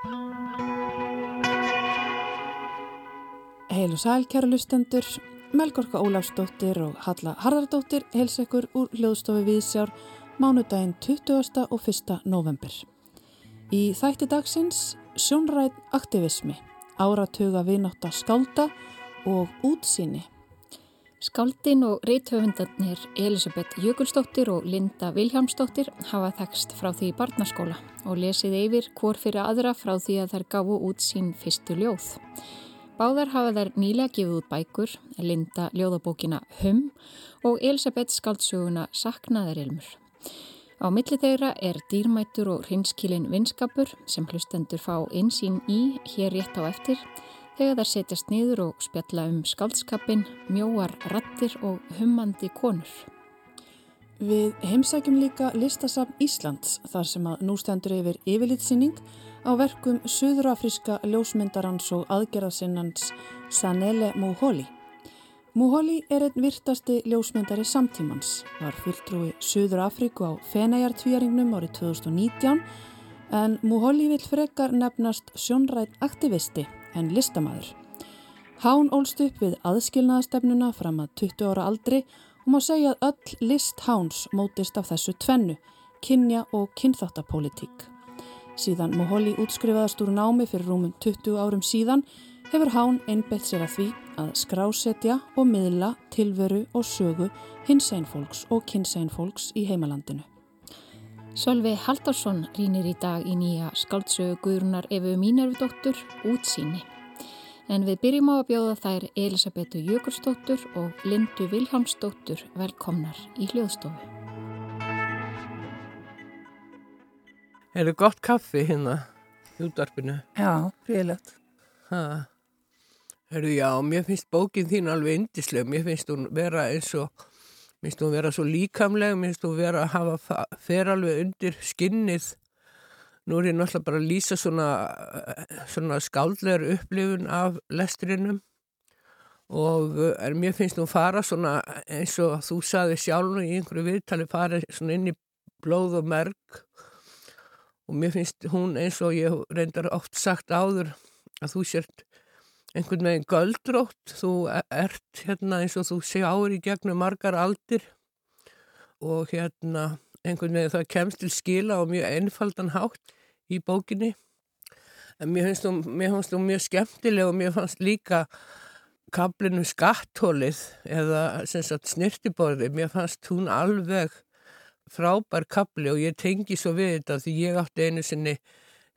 Heil og sæl, kæra lustendur, Melgorka Ólafsdóttir og Halla Harðardóttir heils ekkur úr hljóðstofi Viðsjár mánudaginn 20. og 1. november. Í þætti dagsins sjónræð aktivismi, áratuga vinátt að skálda og útsýni. Skáldin og reithöfundarnir Elisabeth Jökulsdóttir og Linda Viljámsdóttir hafa þekst frá því barnaskóla og lesið yfir hvort fyrir aðra frá því að þær gafu út sín fyrstu ljóð. Báðar hafa þær nýlega gefið út bækur, Linda ljóðabókina Hum og Elisabeth skaldsöguna Saknaðarilmur. Á milli þeirra er dýrmætur og hrinskilin vinskapur sem hlustendur fá einsýn í hér rétt á eftir þegar þær setjast niður og spjalla um skaldskapin, mjóar rattir og hummandi konur. Við heimsækjum líka listasafn Íslands þar sem að nú stendur yfir yfirlitsýning á verkum suðurafriska ljósmyndarans og aðgerðasinnans Sanele Muholi. Muholi er einn virtasti ljósmyndari samtímans, var fulltrúi Suðurafriku á Fenæjartvíjaringnum árið 2019 en Muholi vil frekar nefnast sjónrætt aktivisti en listamæður. Hán ólst upp við aðskilnaðastefnuna fram að 20 ára aldri og má segja að öll list Háns mótist af þessu tvennu, kynja og kynþáttapolítík. Síðan Moholi útskrifaðast úr námi fyrir rúmum 20 árum síðan hefur Hán einbett sér að því að skrásetja og miðla tilveru og sögu hins einfólks og kynns einfólks í heimalandinu. Sölvi Haldarsson rínir í dag í nýja skáldsögu Guðrunar Efu Mínervdóttur útsýni. En við byrjum á að bjóða þær Elisabetu Jökulsdóttur og Lindu Viljámsdóttur velkomnar í hljóðstofu. Er það gott kaffi hérna í útvarpinu? Já, félagt. Herru, já, mér finnst bókin þín alveg indisleg. Mér finnst hún vera eins og, mér finnst hún vera svo líkamleg, mér finnst hún vera að hafa, fer alveg undir skinnið. Nú er ég náttúrulega bara að lýsa svona, svona skáldlegar upplifun af lesturinnum og er, mér finnst hún fara svona eins og þú saði sjálf í einhverju viðtali fara svona inn í blóð og merk og mér finnst hún eins og ég reyndar oft sagt áður að þú sért einhvern veginn göldrótt, þú ert hérna eins og þú sé áður í gegnum margar aldir og hérna einhvern veginn það kemst til skila og mjög einfaldan hátt í bókinni. En mér finnst finnst hún mjög skemmtileg og mér fannst líka kablinu skattólið eða snirtiborði, mér fannst hún alveg frábær kapli og ég tengi svo við þetta því ég átti einu sinni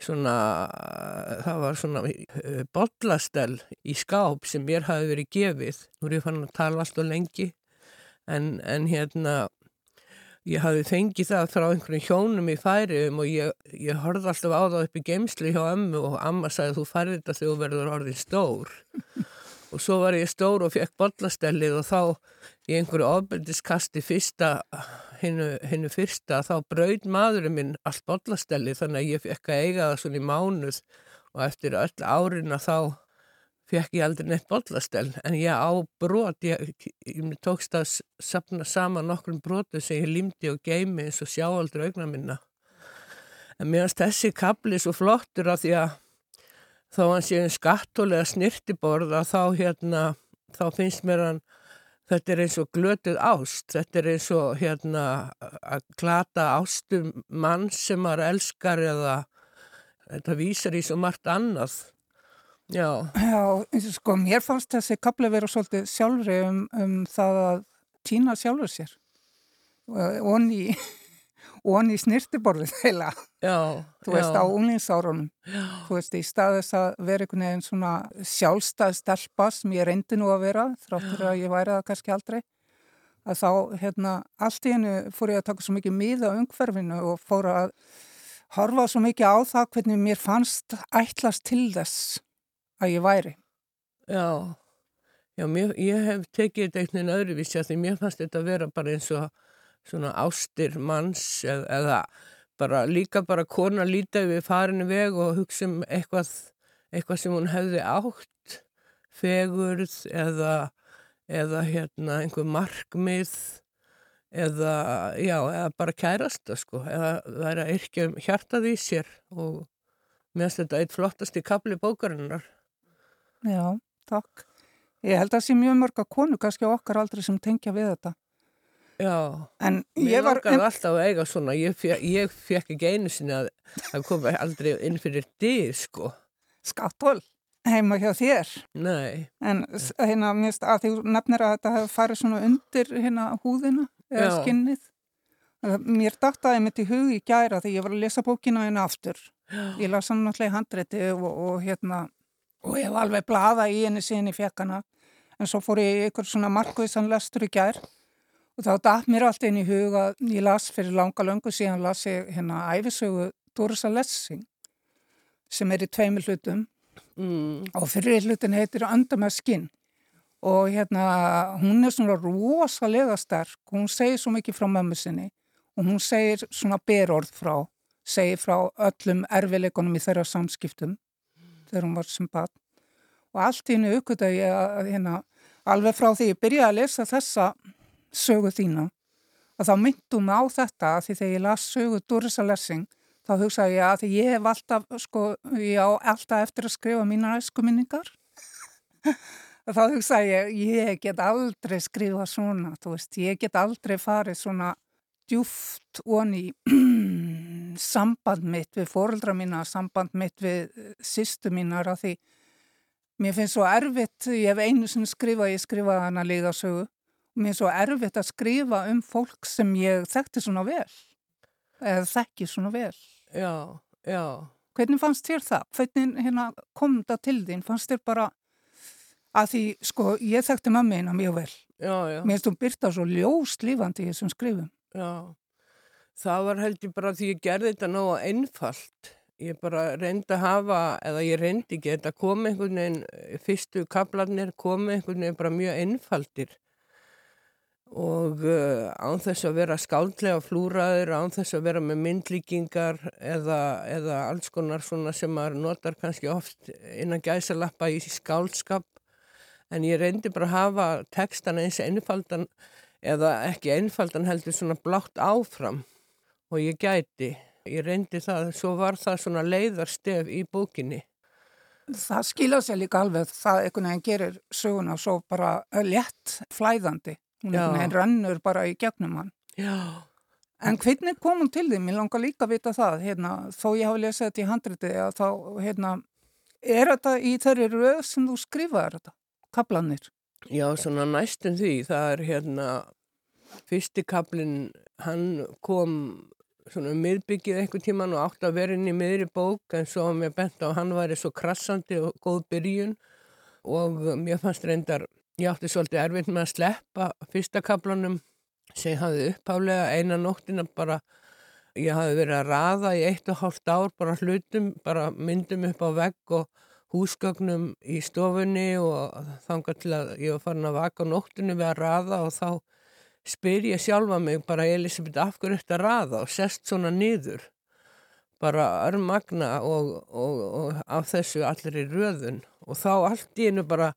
svona, það var svona uh, bollastell í skáp sem mér hafi verið gefið. Nú er ég fann að tala alltaf lengi en, en hérna ég hafi fengið það frá einhverjum hjónum í færiðum og ég, ég horfði alltaf á það upp í geimsli hjá ömmu og amma sagði þú færði þetta þegar þú verður orðin stór og svo var ég stór og fekk bollastellið og þá í einhverju ofbeldiskasti fyrsta hinnu fyrsta þá braud maðurinn minn allt bollastellið þannig að ég fekk að eiga það svona í mánuð og eftir öll árina þá fekk ég aldrei neitt bollastell en ég á brot, ég, ég tókst að sapna saman nokkrum brotu sem ég limdi og geimi eins og sjá aldrei augna minna. En meðan þessi kapli svo flottur að því að þó hann sé um skattulega snirtiborða þá hérna þá finnst mér hann þetta er eins og glötuð ást, þetta er eins og hérna að klata ástum mann sem maður elskar eða þetta vísar í svo margt annað. Já. Já, eins og sko mér fannst þessi kapli vera svolítið sjálfri um, um það að týna sjálfur sér og onni og hann í snirtiborðið heila þú veist já. á unglingsárunum. Þú veist í staðis að vera einhvern veginn svona sjálfstæð stelpa sem ég reyndi nú að vera þráttur að ég væri það kannski aldrei að þá hérna allt í hennu fór ég að taka svo mikið miða umhverfinu og fór að horfa svo mikið á það hvernig mér fannst ætlast til þess að ég væri. Já, já mér, ég hef tekið þetta einhvern veginn öðruvísi að því mér fannst þetta að vera bara eins og svona ástir manns eða, eða bara líka bara kona lítið við farinu veg og hugsa um eitthvað, eitthvað sem hún hefði átt fegurð eða, eða hérna einhver markmið eða, já, eða bara kærasta sko, eða vera yrkja um hjartað í sér og, Mér finnst þetta eitt flottasti kapli bókarinnar. Já, takk. Ég held að það sé mjög mörg að konu kannski okkar aldrei sem tengja við þetta. Já, en ég var... Mér langaði alltaf að eiga svona, ég fekk, ég fekk ekki einu sinni að það kom aldrei inn fyrir dýr, sko. Skattól heima hjá þér. Nei. En hérna, mér finnst að því nefnir að þetta hefur farið svona undir hérna húðina eða Já. skinnið. Mér dættaði mitt í hug í gæra þegar ég var að lesa bókina hérna aftur. Já. Ég las hann náttúrulega í handrétti og, og hérna, og ég var alveg blaða í henni síðan í fjekkana. En svo fór ég ykkur svona markviðsan lestur í gær og þá dætt mér alltaf inn í hug að ég las fyrir langa löngu síðan las ég hérna æfisögu Dorisa Lessing sem er í tveimil hlutum. Mm. og fyrir hlutin heitir Andamær skinn og hérna hún er svona rosalega sterk, hún segir svo mikið frá mömmu sinni. Og hún segir svona berorð frá, segir frá öllum erfileikunum í þeirra samskiptum þegar hún var sem barn. Og allt í hennu aukvitað ég að hérna alveg frá því ég byrjaði að lesa þessa sögu þína. Og þá myndum við á þetta að því þegar ég las sögu Dorisa Lessing þá hugsaði ég að því ég hef alltaf sko, ég á alltaf eftir að skrifa mínar æskuminningar. Þá hugsaði ég ég get aldrei skrifa svona þú veist, ég get aldrei farið svona djúft onni samband mitt við fóreldra mína, samband mitt við sýstu mínar að því mér finnst svo erfitt, ég hef einu sem skrifað, ég skrifaði hana líðasögu og mér er svo erfitt að skrifa um fólk sem ég þekkti svona vel eða þekki svona vel. Já, já. Hvernig fannst þér það? Hvernig hérna, kom það til þín? Fannst þér bara að því, sko, ég þekkti mammiðina mjög vel. Já, já. Mér finnst þú byrta svo ljóst lífandi í þessum skrifum. Já, það var held ég bara því ég gerði þetta náða einfalt. Ég bara reyndi að hafa eða ég reyndi ekki, þetta kom einhvern veginn fyrstu kaplarnir kom einhvern veginn bara mjög einfaldir og uh, án þess að vera skáldlega flúraður, án þess að vera með myndlíkingar eða, eða alls konar svona sem maður notar kannski oft innan gæsalappa í skáldskap. En ég reyndi bara að hafa textan eins einfaldan eða ekki einfaldan heldur svona blátt áfram. Og ég gæti, ég reyndi það, svo var það svona leiðarstef í bókinni. Það skilja sér líka alveg, það einhvern veginn gerir söguna svo bara létt flæðandi hún rannur bara í gegnum hann. Já. en hvernig kom hún til því mér langar líka að vita það hérna, þó ég hafi lesið þetta í handriti þá, hérna, er þetta í þeirri röð sem þú skrifaði þetta kaplanir? Já, svona næstum því, það er hérna fyrsti kaplin hann kom svona miðbyggið einhvern tíman og átt að vera inn í miðri bók en svo mér bent á hann væri svo krassandi og góð byrjun. Og mér fannst reyndar Ég átti svolítið erfitt með að sleppa fyrsta kaplanum sem hafði upphálega eina nóttina bara, ég hafði verið að raða í eitt og hálft ár bara hlutum, bara myndum upp á vegg og húsgögnum í stofunni og þanga til að ég var farin að vaka nóttinu við að raða og þá spyr ég sjálfa mig bara Elisabeth af hverju að raða? Og sest svona niður bara örmagna og, og, og af þessu allir í röðun. Og þá allt í hennu bara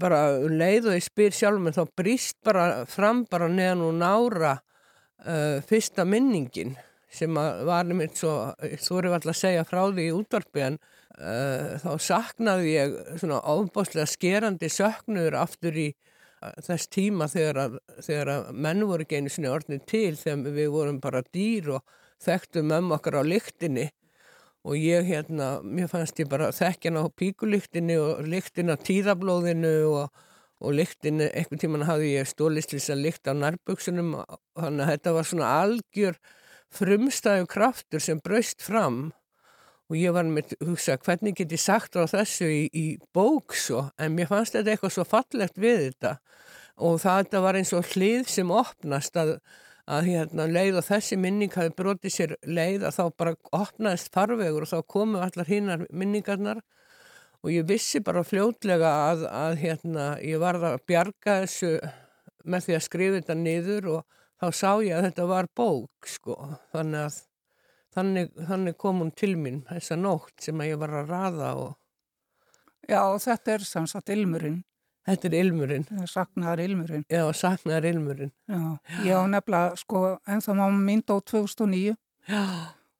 bara um leið og ég spyr sjálf mér þá brýst bara fram bara neðan og nára uh, fyrsta minningin sem var nefnitt svo, þú eru alltaf að segja frá því í útvarpi en uh, þá saknaði ég svona ofbáslega skerandi söknur aftur í uh, þess tíma þegar að, þegar að menn voru ekki einu sinni orðin til þegar við vorum bara dýr og þekktum um okkar á lyktinni og ég hérna, mér fannst ég bara þekkjan á píkulíktinu og líktinu á tíðablóðinu og, og líktinu, einhvern tíman hafði ég stólist til þess að líkta á nærbuksunum þannig að þetta var svona algjör frumstæðu kraftur sem braust fram. Og ég var með hugsa hvernig get ég sagt á þessu í, í bók svo? En mér fannst þetta eitthvað svo fallegt við þetta. Og það var eins og hlið sem opnast að að hérna leið og þessi minning hafi brotið sér leið að þá bara opnaðist farvegur og þá komu allar hinnar minningarnar. Og ég vissi bara fljótlega að, að hérna ég varða að bjarga þessu með því að skrifa þetta niður og þá sá ég að þetta var bók sko. Þannig að þannig, þannig kom hún til mín þessa nótt sem að ég var að raða og Já og þetta er samsagt ilmurinn Þetta er ilmurinn. Saknaðar ilmurinn. Já, saknaðar ilmurinn. Já, ég á nefnilega, sko, en þá má mín dó 2009 Já.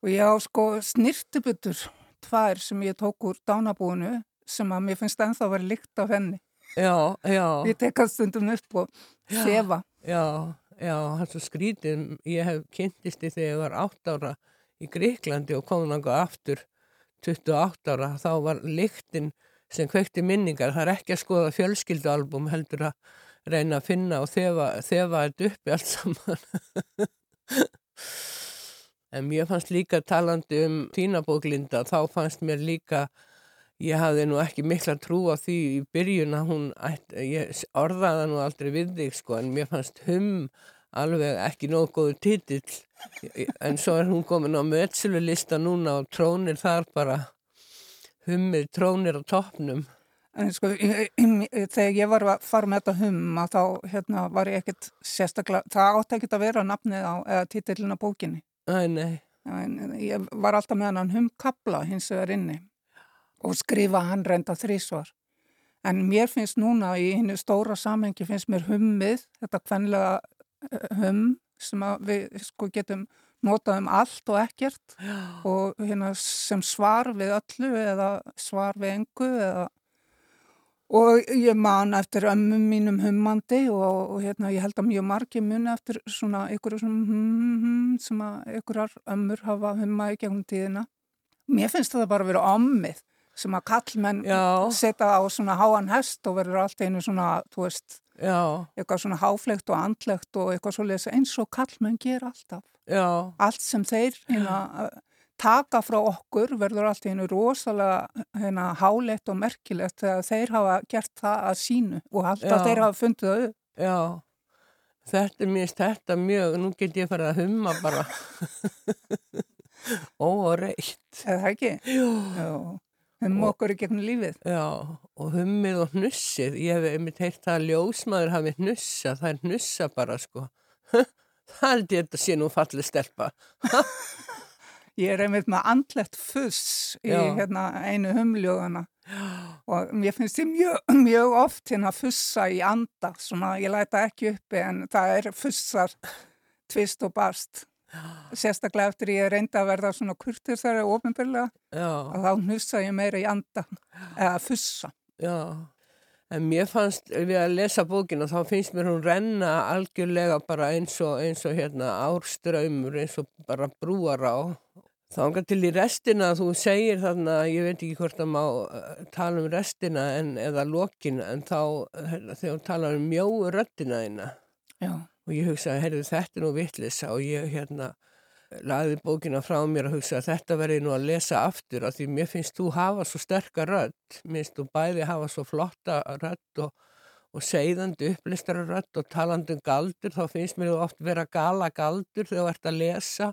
og ég á, sko, snirtibutur tvær sem ég tók úr dánabúinu sem að mér finnst ennþá að vera líkt af henni. Já, já. Ég tekka stundum upp og þefa. Já, já, það er svo skrítið. Ég hef kynntist í þegar ég var 8 ára í Gríklandi og kom náttúrulega aftur 28 ára. Þá var líktinn sem kvekti minningar. Það er ekki að skoða fjölskyldualbum heldur að reyna að finna og þefa, þefa þetta uppi allt saman. en mér fannst líka talandi um tínabóklinda, þá fannst mér líka ég hafði nú ekki mikla trú á því í byrjun að hún, ég orðaði nú aldrei við þig sko en mér fannst hum alveg ekki nóg góður titill en svo er hún komin á mötsölu lista núna og trónir þar bara hummið trónir á toppnum. En sko þegar ég var að fara með þetta hum að þá hérna var ég ekkert sérstaklega, það átti ekkert að vera nafnið á eða titillina bókinni. Æ, nei. En ég var alltaf með hann humkabla hins vegar inni og skrifa hann reynda þrísvar. En mér finnst núna í hennu stóra samhengi finnst mér hummið, þetta kvenlega eh, hum sem við sko getum notað um allt og ekkert Já. og hérna sem svar við öllu eða svar við engu eða og ég man eftir ömmum mínum hummandi og, og hérna ég held að mjög margi muni eftir svona ykkur svona hum hum sem að ykkurar ömmur hafa hummaði gegnum tíðina. Mér finnst það bara að vera ommið sem að kallmenn setja á svona háan hest og verður allt einu svona, þú veist, Já. eitthvað svona háflegt og andlegt og eitthvað svolítið eins og kallmenn ger alltaf. Já. Allt sem þeir hérna, taka frá okkur verður allt einu rosalega hérna, hálegt og merkilegt þegar þeir hafa gert það að sínu og alltaf Já. þeir hafa fundið það upp. Já, þetta er mjög að mjög, nú get ég farið að humma bara. Ó, reitt. Eða ekki? Jú. Já. Hum okkur í gegnum lífið. Já, og hummið og hnussið. Ég hef einmitt heilt að ljósmaður hafi hnussa. Það er hnussa bara, sko. Það er þetta sé nú fallið stelpa. Ég er einmitt með andlegt fuss í hérna, einu humljóðana og mér finnst þið mjög, mjög oft hérna að fussa í anda. Svona, ég læta ekki uppi en það er fussar tvist og barst sérstaklega eftir ég reynda að verða svona kurtir þar og ofinbyrlega og þá hnussa ég meira í anda eða fussa. Já, en mér fannst við að lesa bókina þá finnst mér hún renna algjörlega bara eins og, eins og hérna árströymur eins og bara brúar á þá engar til í restina þú segir þarna, ég veit ekki hvort að má uh, tala um restina en, eða lokina en þá hérna, þegar þú talar um mjóu röttina þína. Já og ég hugsaði, heyrðu þetta er nú vittlisa og ég hérna laði bókina frá mér og hugsaði þetta verði nú að lesa aftur af því mér finnst þú hafa svo sterkar rödd, minnst þú bæði hafa svo flotta rödd og, og segðandi upplistara rödd og talandum galdur, þá finnst mér þú oft vera gala galdur þegar þú ert að lesa.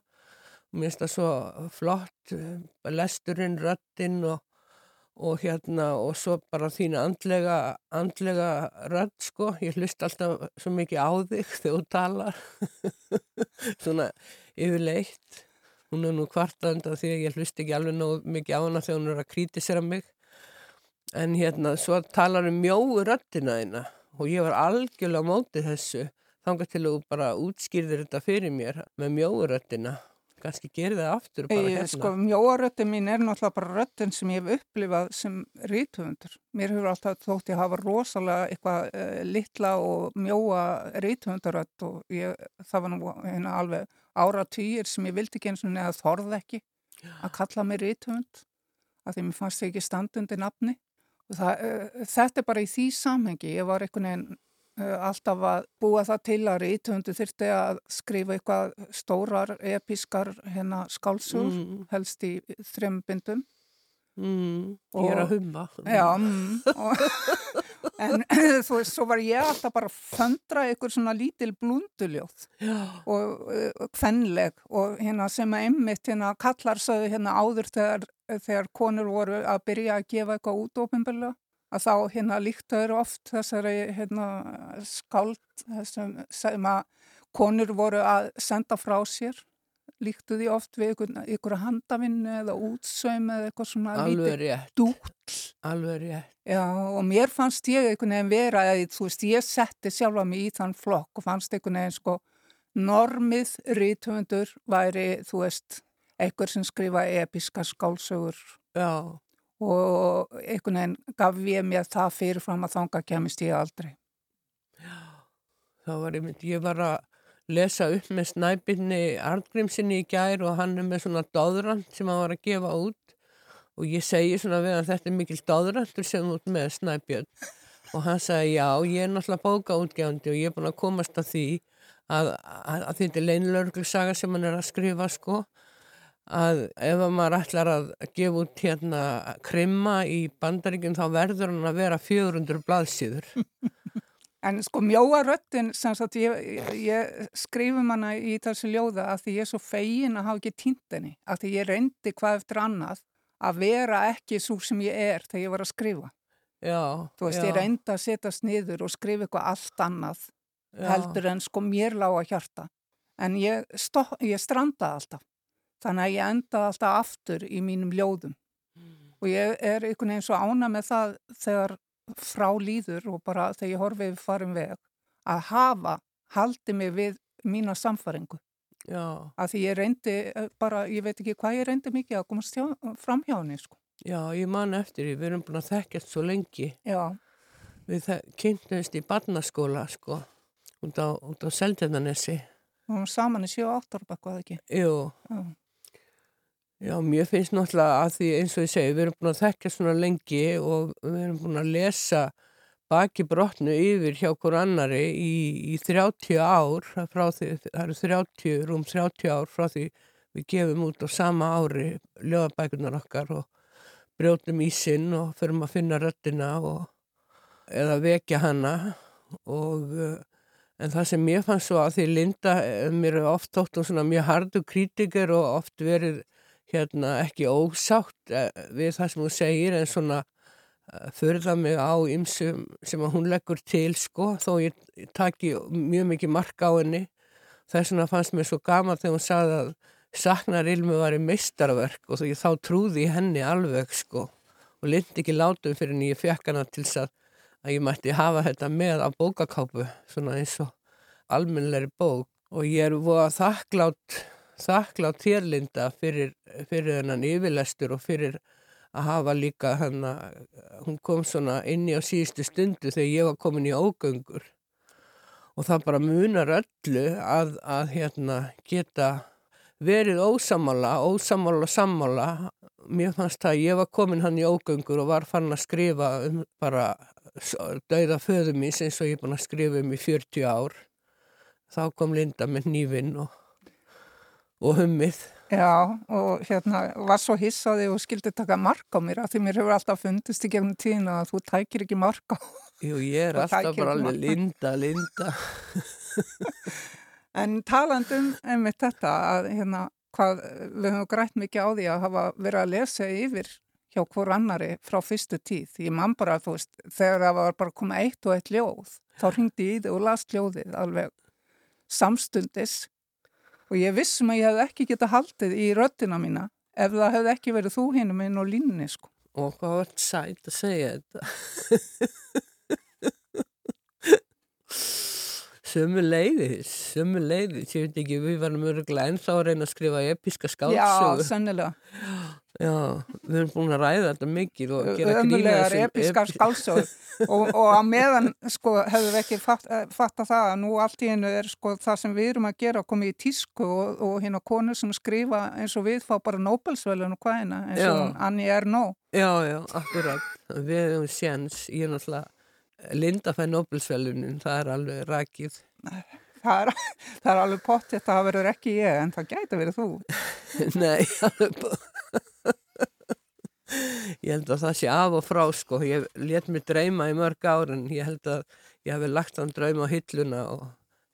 Og minnst það svo flott eh, lesturinn röddinn og og hérna og svo bara þín andlega, andlega rödd sko, ég hlust alltaf svo mikið á þig þegar þú talar. Svona yfirleitt. Hún er nú kvartanda því að ég hlust ekki alveg nóg mikið á hana þegar hún er að krítisera mig. En hérna svo talar um mjóu röddina þína. Og ég var algjörlega á mótið þessu. Þángar til að þú bara útskýrðir þetta fyrir mér með mjóu röddina kannski gerir það aftur bara hérna. Sko mjóaröttin mín er náttúrulega bara röttin sem ég hef upplifað sem rítumundur. Mér hefur alltaf þótt ég hafa rosalega eitthvað uh, litla og mjóa rítumundarött og ég, það var nú hérna alveg ára týjir sem ég vildi ekki eins og neða þorð ekki að kalla mig rítumund að því mér fannst ekki standundi nafni. Það, uh, þetta er bara í því samhengi. Ég var einhvern veginn alltaf að búa það til að rítundu þurfti að skrifa eitthvað stórar, episkar hérna, skálsúr, mm. helst í þrembindum. Mm, ég er að humma. Já, mm, og, en þú svo var ég alltaf bara að föndra eitthvað svona lítil blunduljóð og hvennleg uh, og hérna sem að einmitt hérna kallar sögðu hérna áður þegar, þegar konur voru að byrja að gefa eitthvað út ofinbilla að þá hérna líktaður oft þessari hérna skáld þessum sem að konur voru að senda frá sér. Líktu því oft við ykkur, ykkur handavinnu eða útsaum eða eitthvað svona lítið dúll. Alveg rétt. Já, og mér fannst ég einhvern veginn vera eða þú veist ég setti sjálfa mig í þann flokk og fannst einhvern veginn sko normið rítumundur væri þú veist einhver sem skrifa episka skálsögur já, og einhvern veginn gaf ég mér það fyrirfram að þanga kemist ég aldrei. þá var ég mynd, ég var að lesa upp með snæbinni Arngrímsinni í gær og hann er með svona döðrand sem hann var að gefa út. Og ég segi svona við að þetta er mikil döðrandur sem út með snæbjörn. Og hann sagði já, ég er náttúrulega bókaútgjándi og ég er búin að komast að því að, að, að þetta er leinlörglusaga sem hann er að skrifa sko að ef maður ætlar að gefa út hérna krimma í bandaríkjum þá verður hann að vera 400 blaðsýður En sko mjóa röttin, sem sagt, ég, ég skrifum hana í þessu ljóða að því ég er svo fegin að hafa ekki týnt henni, að því ég reyndi hvað eftir annað að vera ekki svo sem ég er þegar ég var að skrifa. Já, Þú veist, já, ég reyndi að setjast niður og skrifa eitthvað allt annað já, heldur en sko mér lág að hjarta. En ég, ég strandaði alltaf, þannig að ég endaði alltaf aftur í mínum ljóðum. Og ég er einhvern veginn svo ána með það þegar frá líður og bara þegar ég horfi við farin veg að hafa, haldi mig við mína samfaringu. já, Að því ég reyndi eh, bara, ég veit ekki hvað ég reyndi mikið að komast hjá, fram hjá henni, sko. já, ég man eftir því, við erum búin að þekkjast svo lengi Já, við kynntumst í barnaskóla sko, út á, á Seltjarnanesi og hún saman í 7-8 ára bakvað ekki. Jú, Já, já, mér finnst náttúrulega að því eins og ég segi, við erum búin að þekkjast svona lengi og við erum búin að lesa baki brotnu yfir hjá hver annari í, í 30 ár því, það eru 30, rúm 30 ár frá því við gefum út á sama ári ljóðabækunar okkar og brjótum í sinn og förum að finna röttina og eða vekja hana. Og en það sem mér fannst svo að því Linda, eh, mér er oft þótt og svona mjög hardu kritiker og oft verið hérna ekki ósátt eh, við það sem hún segir en svona uh, förða mig á ymsum sem hún leggur til sko þó ég, taki mjög mikið mark á henni. Þess vegna fannst mér svo gaman þegar hún sagði að saknar ilmu var í meistarverk og þá trúði ég henni alveg sko og lindi ekki látum fyrir en ég fekk hana til þess að að ég mætti hafa þetta með á bókakápu svona eins og almennleiri bók. Og ég er voða þakklátt þakklátt þérlinda fyrir, fyrir hennan yfirlestur og fyrir að hafa líka hann hún kom svona inn í á síðustu stundu þegar ég var komin í ógöngur. Og það bara munar öllu að, að hérna geta verið ósamála, ósamála sammála. Mér fannst að ég var komin hann í ógöngur og var fann að skrifa um bara dauða föðum mín eins og ég er búin að skrifa um í 40 ár. Þá kom Linda með nývinn og, og hummið Já, og hérna var svo hissaði og skildi taka mark á mér að því mér hefur alltaf fundist í gegnum tíðina að þú tækir ekki mark á. Jú, ég er alltaf bara alveg. Linda, Linda En talandum einmitt þetta að hérna hvað við höfum grætt mikið á því að hafa verið að lesa yfir hjá hvor annari frá fyrstu tíð. Ég man bara, þú veist, þegar það var bara komið eitt og eitt ljóð, þá ringdi ég í þig og las ljóðið alveg samstundis og ég vissum að ég hefði ekki getað haldið í röddina mína ef það hefði ekki verið þú hinum minn og línni, sko. og hvað var þetta sætt að segja þetta sömu leiðis sömu leiðis, ég veit ekki við varum öruglega ennþá að reyna að skrifa episka Já, skáldsögu sennilega. Já, við erum búin að ræða þetta mikið og gera grína ömulegar episkar skálsögur og, og að meðan sko hefur við ekki fatt, eh, fatta það að nú allt í hennu er sko það sem við erum að gera komið í tísku og, og hérna konur sem skrifa eins og við fá bara Nobelsvölun og hvað hérna eins og Já. Annie Ernaux Já, já, akkurat. Við hefum séns, ég er náttúrulega Linda fæ Nobelsvelunin, það er alveg rakið. það er, það er alveg pott þetta það verður ekki ég en það gæti verið þú Nei, Ég held að það sé af og frá, sko. Ég let mig dreyma í mörg ár en ég held að ég hef lagt hann drauma á hilluna og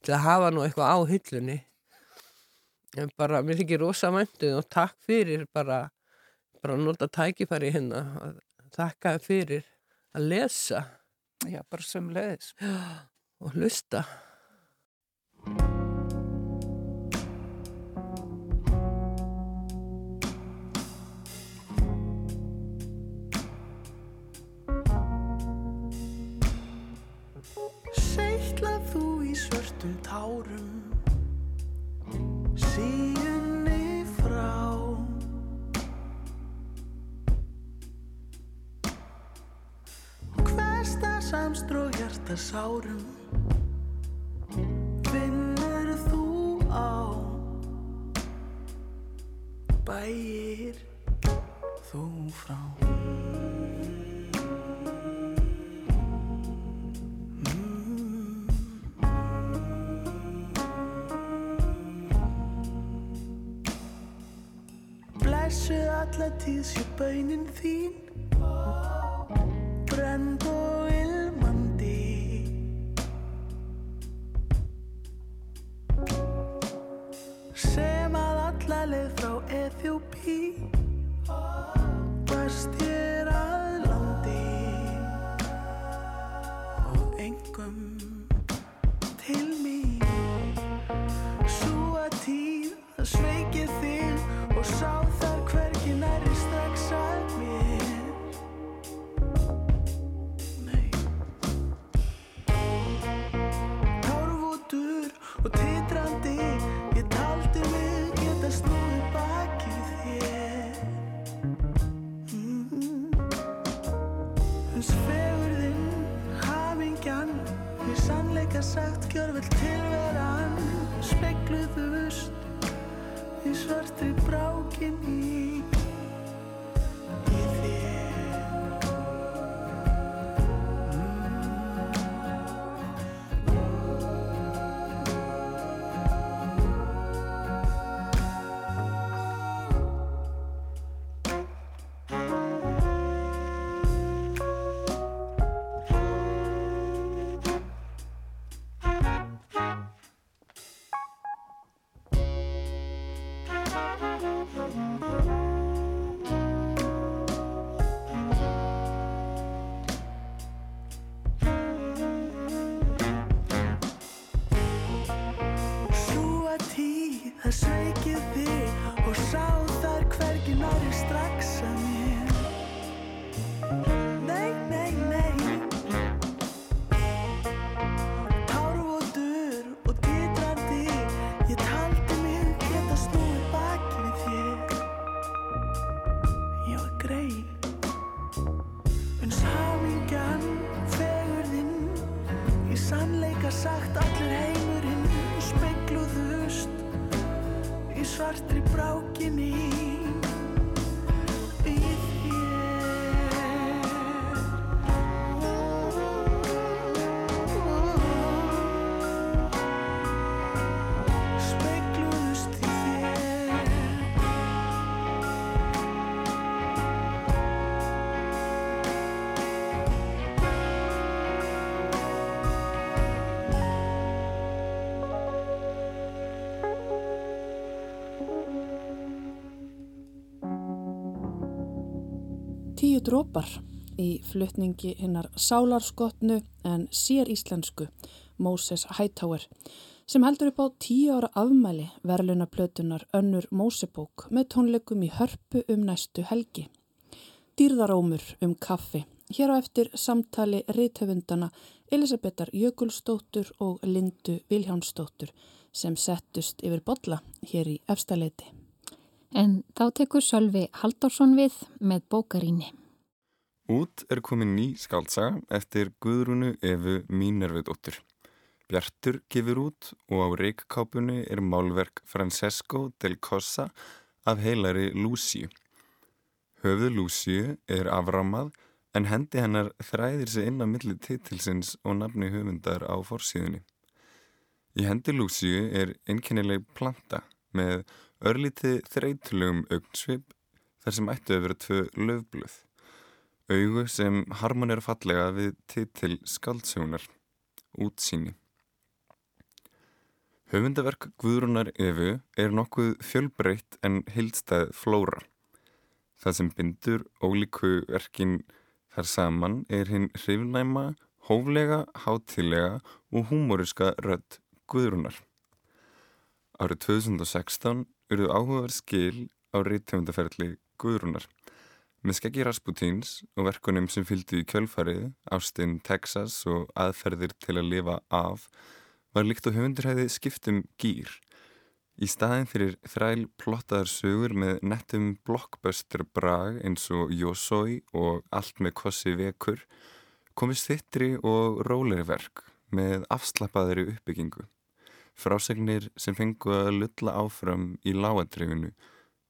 til að hafa nú eitthvað á hillunni. En bara, mér þykir rosa mæntuð og takk fyrir bara, bara að nota tækifæri hérna. að þér fyrir að lesa já, bara sömulegis og hlusta. Seitlað þú í svörtum tárum Síunni samstrók hjarta sárum Vinnur þú á Bæir þú frá? Blessu alla tíð sé baunin þín Tíu drópar í flutningi hinnar sálarskotnu en sér íslensku Moses Hightower sem heldur upp á tíu ára afmæli verðluna plötunar önnur Mosebók með tónleikum í hörpu um næstu helgi. Dýrðarómur um kaffi. Hér á eftir samtali rithöfundana Elisabetar Jökulstóttur og Lindu Viljánsdóttur sem settust yfir bolla hér í efstaleiti. En þá tekur Sölvi Halldórsson við með bókaríni. Út er komin ný skáltsaga eftir Guðrúnu Efu Mínervidóttur. Bjartur gefur út og á reikkápunni er málverk Francesco del Cosa af heilari Lúsíu. Höfuð Lúsíu er aframað en hendi hennar þræðir sig inn á milli titilsins og nafni höfundar á forsíðunni. Í hendi Lúsíu er einkennileg planta með örlítið þreytulegum augnsvip þar sem ættu að vera tvö löfblöð. Augu sem harmonera fallega við titil skaldsjónar, útsýni. Höfundaverk Guðrúnar Efu er nokkuð fjölbreytt en hildstæð flóra. Það sem bindur ólíku verkin þar saman er hinn hrifnæma, hóflega, hátilega og húmóriska rödd Guðrúnar. Árið 2016 eruð áhugaverð skil á reythöfundaferli Guðrúnar. Með skeggi Rasputins og verkunum sem fylgdu í kjölfarið, Ástin, Texas og aðferðir til að lifa af, var líkt og höfundur hefði skiptum gýr. Í staðin fyrir þræl plottaðar sögur með nettum blockbuster brag eins og Jósói og allt með kossi vekur, komist þittri og róleri verk með afslappaðri uppbyggingu. Frásegnir sem fengu að lulla áfram í lágadrifinu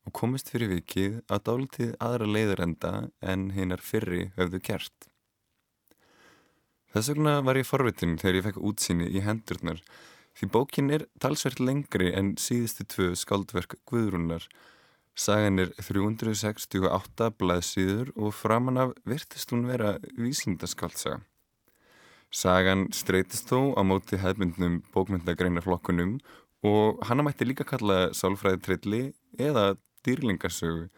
og komist fyrir vikið að dálitið aðra leiðarenda en hinnar fyrri höfðu gert. Þess vegna var ég forvitin þegar ég fekk útsýni í hendurnar því bókin er talsvert lengri en síðustu tvö skaldverk Guðrúnar. Sagan er 368 blaðsýður og framan af virtist hún vera vísindaskaldsaga. Sagan streytist þó á móti hefmyndnum bókmyndagreinarflokkunum og hana mætti líka kalla sálfræði trilli eða dýrlingasögu.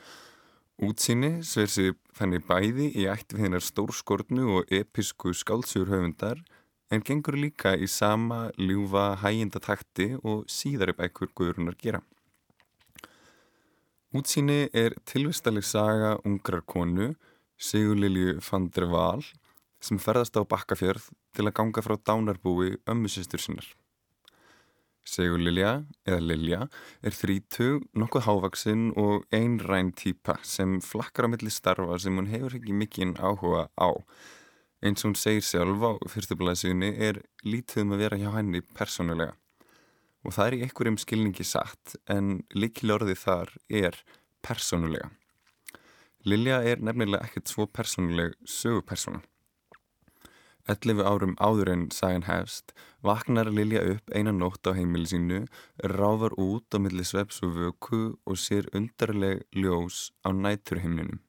Útsýni sver sig þannig bæði í ætt við hennar stórskortnu og episku skálsugur höfundar en gengur líka í sama ljúfa hæginda takti og síðari bækur guðurunar gera. Útsýni er tilvistaleg saga ungrar konu, Sigurlilju van der Waal, sem ferðast á bakkafjörð til að ganga frá dánarbúi ömmusistur sinnar. Segur Lilja, eða Lilja, er þrítug, nokkuð hávaksinn og einræn týpa sem flakkar á milli starfa sem hún hefur ekki mikinn áhuga á. Eins og hún segir sjálf á fyrstublaðsugni er lítið um að vera hjá henni persónulega. Og það er í einhverjum skilningi satt en likil orðið þar er persónulega. Lilja er nefnilega ekkert svo persónuleg sögupersona. 11 árum áður en sagan hefst, vaknar Lilja upp einan nótt á heimili sínu, ráfar út á milli sveps og vöku og sér undarleg ljós á næturheimlinum.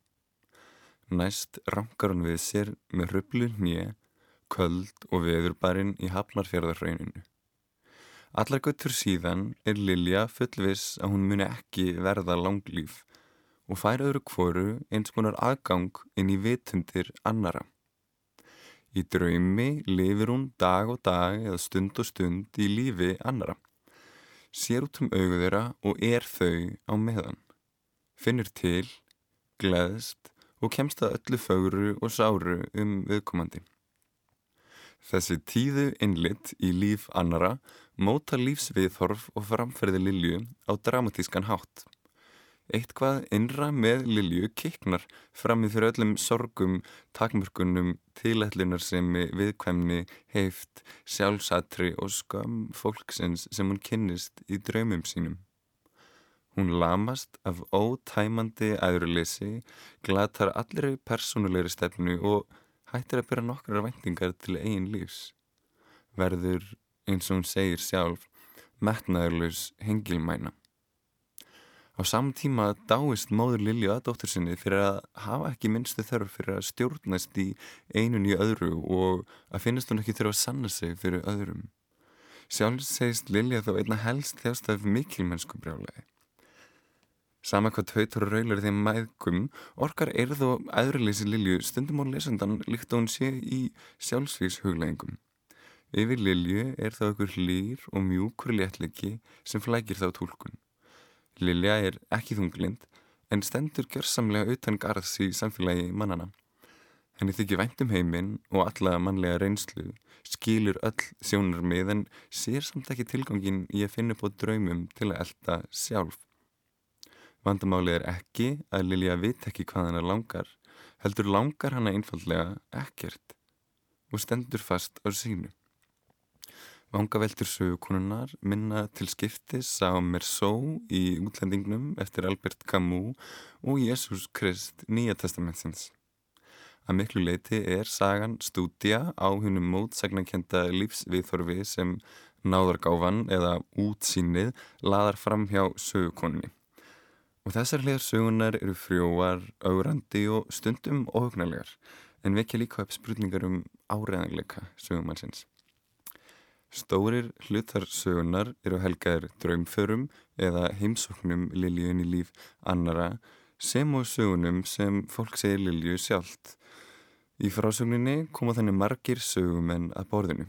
Næst rankar hún við sér með röflu hnið, köld og veðurbarinn í hafnarfjörðarrauninu. Allar göttur síðan er Lilja fullvis að hún muni ekki verða langlýf og fær öðru kvoru eins konar aðgang inn í vitundir annara. Í draumi lifir hún dag og dag eða stund og stund í lífi annara. Sér út um augu þeirra og er þau á meðan. Finnur til, gleðst og kemst að öllu fögru og sáru um viðkomandi. Þessi tíðu innlitt í líf annara móta lífsviðhorf og framferði Lilju á dramatískan hátt. Eitthvað innra með Lilju kiknar fram í fyrir öllum sorgum, takmörkunum, tilætlunar sem viðkvæmni, heift, sjálfsatri og skam fólksins sem hún kynnist í draumum sínum. Hún lamast af ótæmandi æðurleysi, glatar allir persónulegri stefnu og hættir að byrja nokkrar vendingar til eigin lífs. Verður, eins og hún segir sjálf, metnaðurlaus hengilmæna. Á saman tíma dáist móður Lilju að dóttur sinni fyrir að hafa ekki minnstu þörf fyrir að stjórnast í einun í öðru og að finnast hún ekki þurfa að sanna sig fyrir öðrum. Sjálf segist Lilja þó einna helst þjást af mikilmennsku brjálega. Sama hvað tautur og raular þeim mæðgum, orkar erð og aðraleysi Lilju stundum á lesandan líkt að hún sé í sjálfsvíks hugleggingum. Yfir Lilju er þá okkur hlýr og mjúkur léttlegi sem flækir þá tólkun. Lilja er ekki þunglind en stendur gjörsamlega utan garðs í samfélagi mannana. Henni þykir væntum heiminn og alla mannlega reynslu, skilur öll sjónar með en sér samt ekki tilgangin í að finna á draumum til að elda sjálf. Vandamálið er ekki að Lilja vit ekki hvað hana langar, heldur langar hana einfallega ekkert og stendur fast á sínu. Vangaveltur sögukonunar minna til skiptis á Mersó í útlendingnum eftir Albert Camus og Jésús Krist Nýja testamentsins. Að miklu leiti er sagan stúdja á húnum mótsagnakenda lífsviðþorfi sem náðargáfan eða útsýnið laðar fram hjá sögukonunni. Og þessar hliðar sögunar eru frjóar, augrandi og stundum óhugnarlegar en vekja líka upp spurningar um áreðanleika sögumannsins. Stórir hlutarsögunar eru helgaðir draumförum eða heimsóknum Liljun í líf annara sem og sögunum sem fólk segir Lilju sjálft. Í frásögninni koma þannig margir sögumenn að borðinu.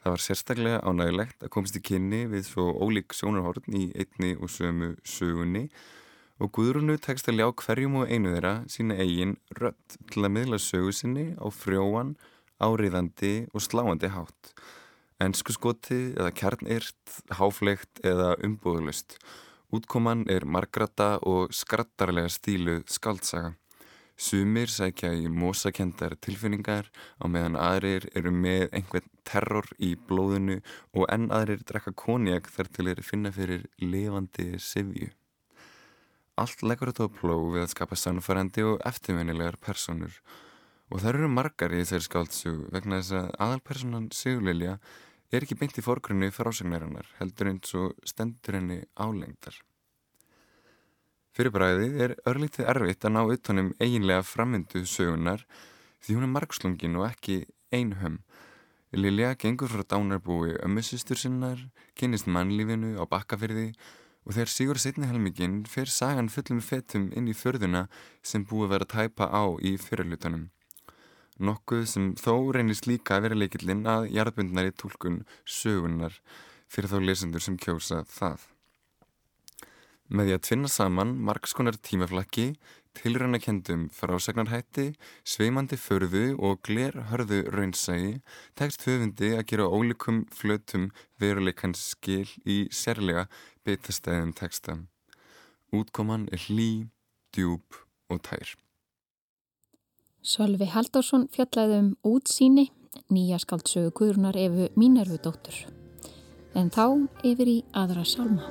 Það var sérstaklega ánægilegt að komast í kynni við svo ólík sjónarhorn í einni og sömu sögunni og Guðrúnu tekst að ljá hverjum og einu þeirra sína eigin rött til að miðla sögu sinni á frjóan, áriðandi og sláandi hátt Ensku skoti eða kjarnirt, háflegt eða umbúðlust. Útkoman er margrata og skrattarlega stíluð skaldsaga. Sumir sækja í mósakendar tilfinningar á meðan aðrir eru með einhvern terror í blóðinu og enn aðrir drekka konjak þar til þeir finna fyrir levandi sifju. Allt leggur þetta á plóð við að skapa sannfærandi og eftirminnilegar personur og það eru margar í þeirri skáldsug vegna þess að aðalpersonan Sigurlilja er ekki beint í fórgrunni frásegnarinnar heldur eins og stendur henni álengdar. Fyrir bræðið er örlítið erfitt að ná utanum eiginlega frammyndu sögunar því hún er margslungin og ekki einhömm. Lilja gengur frá dánarbúi ömmusistur sinnar, kynist mannlífinu á bakkafyrði og þegar Sigur setni helmingin fer sagan fullum fetum inn í förðuna sem búið verið að tæpa á í fyrirlutanum. Nokkuð sem þó reynist líka að vera leikillinn að jarðbundnari tólkun sögunar fyrir þá lesendur sem kjósa það. Með því að tvinna saman margskonar tímaflakki, tilrænakendum frásagnarhætti, sveimandi förðu og gler hörðu raunsægi tekst höfundi að gera ólíkum flötum veruleikans skil í sérlega beitastæðum teksta. Útkoman er hlý, djúb og tær. Sölvi Haldársson fjallaði um útsýni, nýja skaldsögu Guðrunar Efu Mínervudóttur. En þá yfir í aðra salma.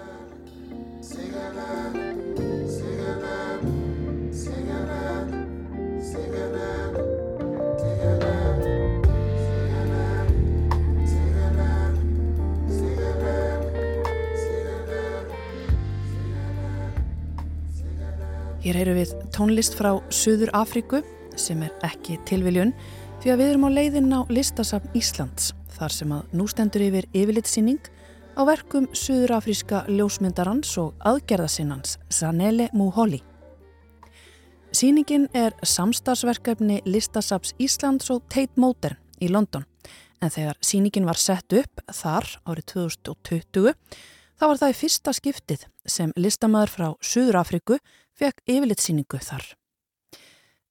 Hér heyru við tónlist frá Suður Afríku sem er ekki tilviljun því að við erum á leiðin á listasafn Íslands þar sem að nú stendur yfir yfirlitsýning á verkum Suður Afríska ljósmyndarans og aðgerðasinnans Zanele Muholi. Sýningin er samstagsverkefni listasafns Íslands og Tate Modern í London en þegar sýningin var sett upp þar árið 2020 þá var það í fyrsta skiptið sem listamæður frá Suður Afríku fekk yfirlitsýningu þar.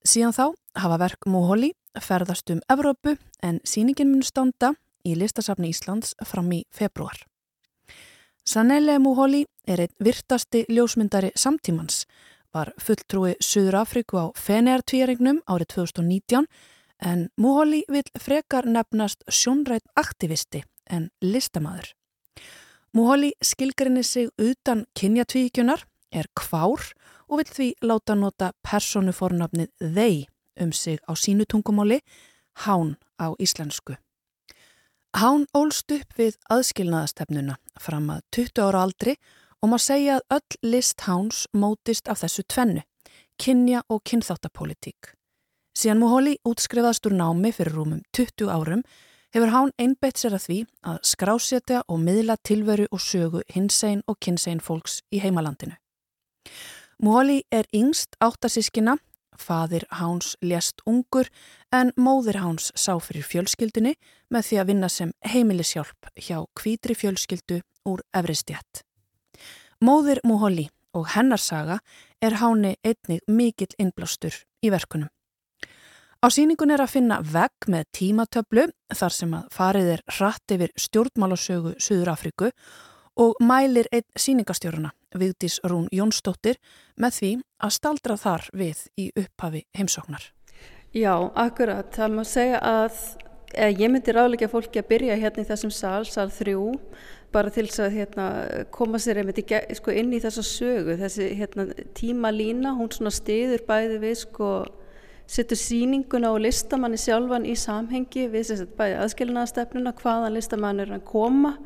Síðan þá hafa verk Móhóli ferðast um Evrópu en síningin mun standa í listasafni Íslands fram í februar. Sanelle Móhóli er einn virtasti ljósmyndari samtímans, var fulltrúi Suður Afríku á Feneartvíringnum árið 2019 en Móhóli vil frekar nefnast sjónrætt aktivisti en listamæður. Móhóli skilgrinni sig utan kynjatvíkjunar, er kvár og vil því láta nota personufornafnið þeir um sig á sínu tungumáli, hán á íslensku. Hán ólst upp við aðskilnaðastefnuna fram að 20 ára aldri og maður segja að öll list háns mótist af þessu tvennu, kynja og kynþáttapolítík. Síðan Múhóli útskrifaðast úr námi fyrir rúmum 20 árum hefur hán einbeitt sér að því að skrásetja og miðla tilveru og sögu hinsegin og kynsegin fólks í heimalandinu. Móli er yngst áttasískina, fadir Háns lést ungur en móðir Háns sá fyrir fjölskyldunni með því að vinna sem heimilishjálp hjá kvítri fjölskyldu úr Evristjætt. Móðir Móli og hennarsaga er Háni einnig mikill innblástur í verkunum. Á síningun er að finna vegg með tímatöflu þar sem að farið er hratt yfir stjórnmálasögu Suður Afriku og mælir einn síningastjóruna, Vigdís Rún Jónsdóttir, með því að staldra þar við í upphafi heimsóknar. Já, akkurat. Það má segja að ég myndi ráðleika fólki að byrja hérna í þessum sal, sal þrjú, bara til þess að hérna, koma sér einmitt í, sko, inn í þessa sögu. Þessi hérna, tíma lína, hún svona stiður bæði við, sko, setur síninguna og listamanni sjálfan í samhengi við þess að bæði aðskilnaðastefnuna, hvaðan listamann er að koma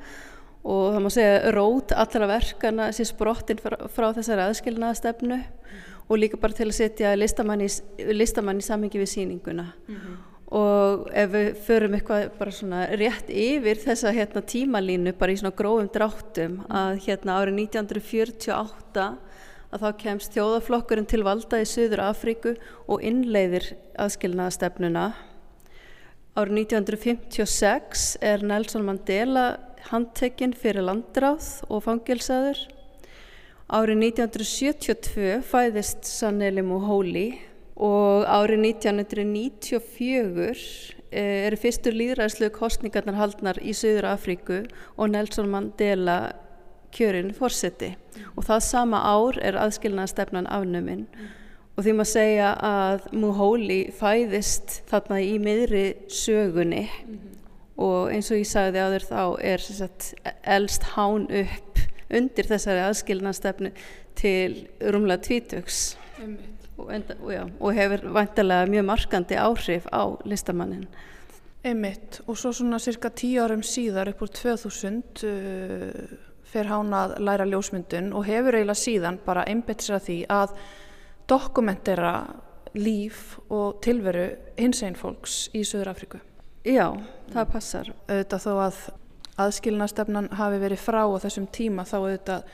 og það má segja rót allra verkana sé sprottin frá, frá þessari aðskilnaðastefnu mm. og líka bara til að setja listamann í, listamann í samhengi við síninguna mm -hmm. og ef við förum eitthvað bara svona rétt yfir þessa hérna, tímalínu bara í svona grófum dráttum mm. að hérna árið 1948 að þá kemst þjóðaflokkurinn til valda í Suður Afríku og innleiðir aðskilnaðastefnuna árið 1956 er Nelson Mandela handtekinn fyrir landráð og fangilsaður. Árið 1972 fæðist Saneli Muholi og árið 1994 eh, eru fyrstur líðræðslu kostningarnar haldnar í Suður Afríku og Nelson Mandela kjörinn fórseti og það sama ár er aðskilnaðastefnan afnuminn og og því maður segja að Muholi fæðist þarna í miðri sögunni og eins og ég sagði áður þá er sagt, elst hán upp undir þessari aðskilnastefnu til rúmlega tvítöks og, enda, og, já, og hefur vantilega mjög markandi áhrif á listamannin. Einmitt og svo svona cirka tíu árum síðar upp úr 2000 uh, fer hán að læra ljósmyndun og hefur eiginlega síðan bara að því að dokumentera líf og tilveru hins einn fólks í Söður Afríku. Já, það passar. Auðvitað þó að aðskilnastefnan hafi verið frá á þessum tíma þá auðvitað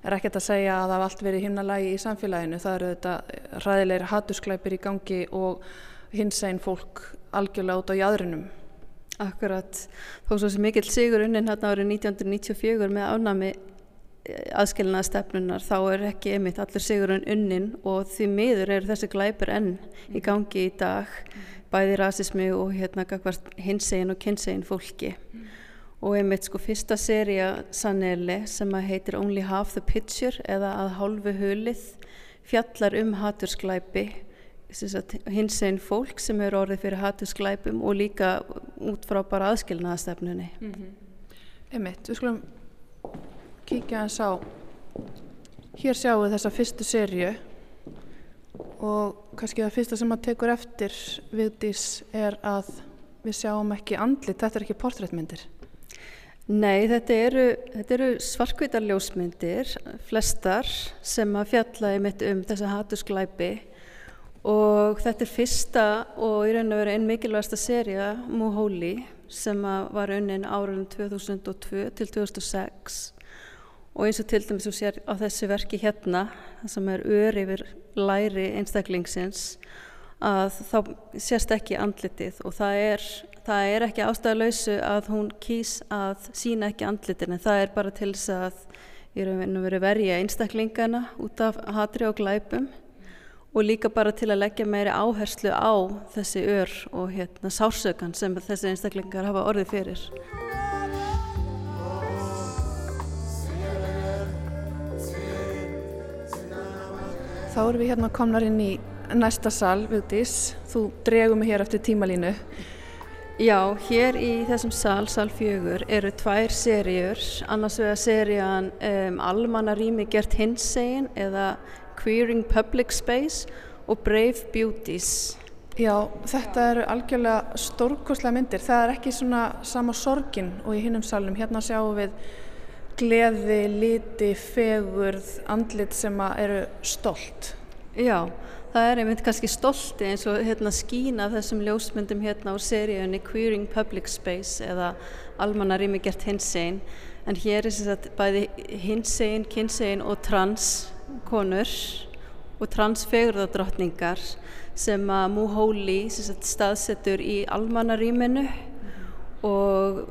er ekkert að segja að það hafa allt verið himnalægi í samfélaginu. Það eru auðvitað ræðilegri hattusklæpir í gangi og hins einn fólk algjörlega út á jæðrinum. Akkurat. Þó svo sem mikill sigur unnin hérna árið 1994 með ánami aðskilnaða stefnunar þá er ekki einmitt allir sigurinn unnin og því miður eru þessi glæpur enn í gangi í dag bæði rasismi og hérna hinsegin og kynsegin fólki. Og einmitt sko fyrsta seria Sanelli sem að heitir Only Half the Picture eða að hálfu hulið fjallar um hattursklæpi hins einn fólk sem eru orðið fyrir hattursklæpum og líka út frá bara aðskilnaðastefnunni mm -hmm. Einmitt, við skulum kíkja eins á hér sjáum við þessa fyrstu serju og kannski það fyrsta sem að tekur eftir viðdís er að við sjáum ekki andlit, þetta er ekki portréttmyndir. Nei, þetta eru, eru svarkvítarljósmyndir, flestar sem að fjalla einmitt um þessa hatursklæpi. Og þetta er fyrsta og í raun og veru einn mikilvægsta seria Muholi sem var unnin árun 2002 til 2006 og eins og til dæmis þú sér á þessu verki hérna sem er ör yfir læri einstaklingsins að þá sést ekki andlitið og það er það er ekki ástæðalausu að hún kýs að sína ekki andlitin en það er bara til þess að ég er að vera verja einstaklingana út af hatri og glæpum og líka bara til að leggja meiri áherslu á þessi ör og hérna sársökan sem þessi einstaklingar hafa orðið fyrir. Þá erum við hérna komnar inn í næsta sal, Vigdís. Þú dregum mig hér eftir tímalínu. Já, hér í þessum sal, sal fjögur, eru tvær serjur, annars vegar serjan um, Almanna rými gert hinsegin eða Queering Public Space og Brave Beauties. Já, þetta eru algjörlega stórkoslega myndir. Það er ekki svona sama sorgin og í hinnum salunum. Hérna sjáum við gleði, liti, fegurð, andlit sem eru stolt. Já, það er einmitt kannski stolti eins og hérna skína þessum ljósmyndum hérna á seríunni Queering Public Space eða almanna rými gert hinsegin en hér er þess að bæði hinsegin, kynsegin og trans konur og transfegurðardrottningar sem að Muholi staðsetur í almanna rýminu og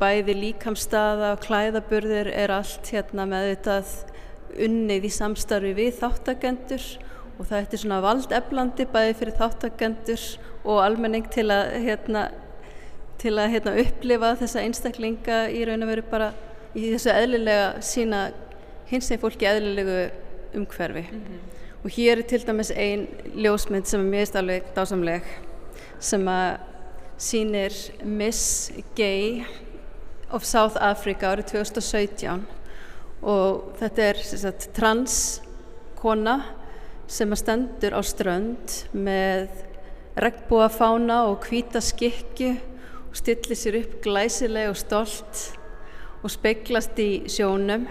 bæði líkamstaða og klæðaburður er allt hérna með þetta unnið í samstarfi við þáttagendur og það er svona valdeflandi bæði fyrir þáttagendur og almenning til að hérna, til að hérna, upplifa þessa einstaklinga í raun og veru bara í þessu eðlilega sína hins veginn fólki eðlilegu umhverfi mm -hmm. og hér er til dæmis ein ljósmynd sem er mjög stafleg dásamleg sem að sínir Miss Gay of South Africa árið 2017 og þetta er sagt, trans kona sem að stendur á strönd með regnbúa fána og hvita skikki og stillir sér upp glæsileg og stolt og speiklast í sjónum.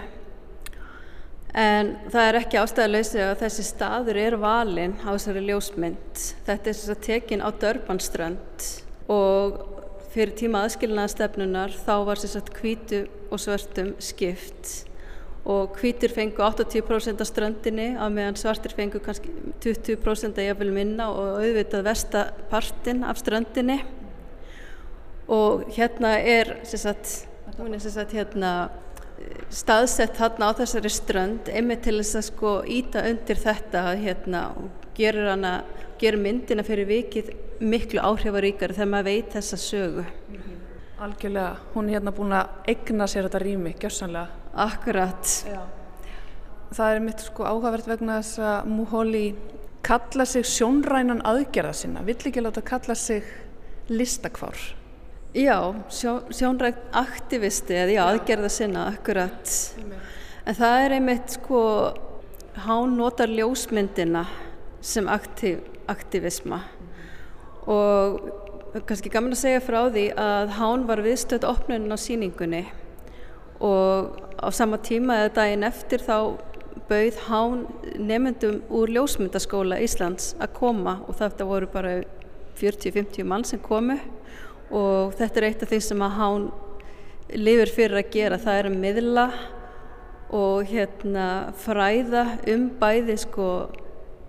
En það er ekki ástæðalösi að þessi staður er valinn á þessari ljósmynd. Þetta er þess að tekin á Dörbanströnd og fyrir tíma aðskilnaðastefnunar þá var að hvítu og svörtum skipt. Og hvítir fengu 80% af ströndinni á meðan svartir fengu kannski 20% að jáfnvel minna og auðvitað vestapartin af ströndinni. Og hérna er sagt, hún er sagt, hérna, staðsett hérna á þessari strönd einmitt til þess að sko íta undir þetta hérna, og gerur myndina fyrir vikið miklu áhrifaríkari þegar maður veit þessa sögu mm -hmm. Algjörlega, hún er hérna búin að egna sér þetta rými, gjörsanlega Akkurat. Já. Það er mitt sko áhugavert vegna þess að Muholi kalla sig sjónrænan aðgerða sinna, vill ekki láta kalla sig listakvár. Já, sjó, sjónrænt aktivisti eða já, aðgerða sinna, akkurat. En það er einmitt sko, hán notar ljósmyndina sem aktiv, aktivisma og kannski gaman að segja frá því að hán var viðstöðt opnunin á síningunni og á sama tíma eða daginn eftir þá bauð hán nefndum úr ljósmyndaskóla Íslands að koma og þetta voru bara 40-50 mann sem komu. Og þetta er eitt af því sem að hán lifir fyrir að gera, það er að miðla og hérna fræða um bæði sko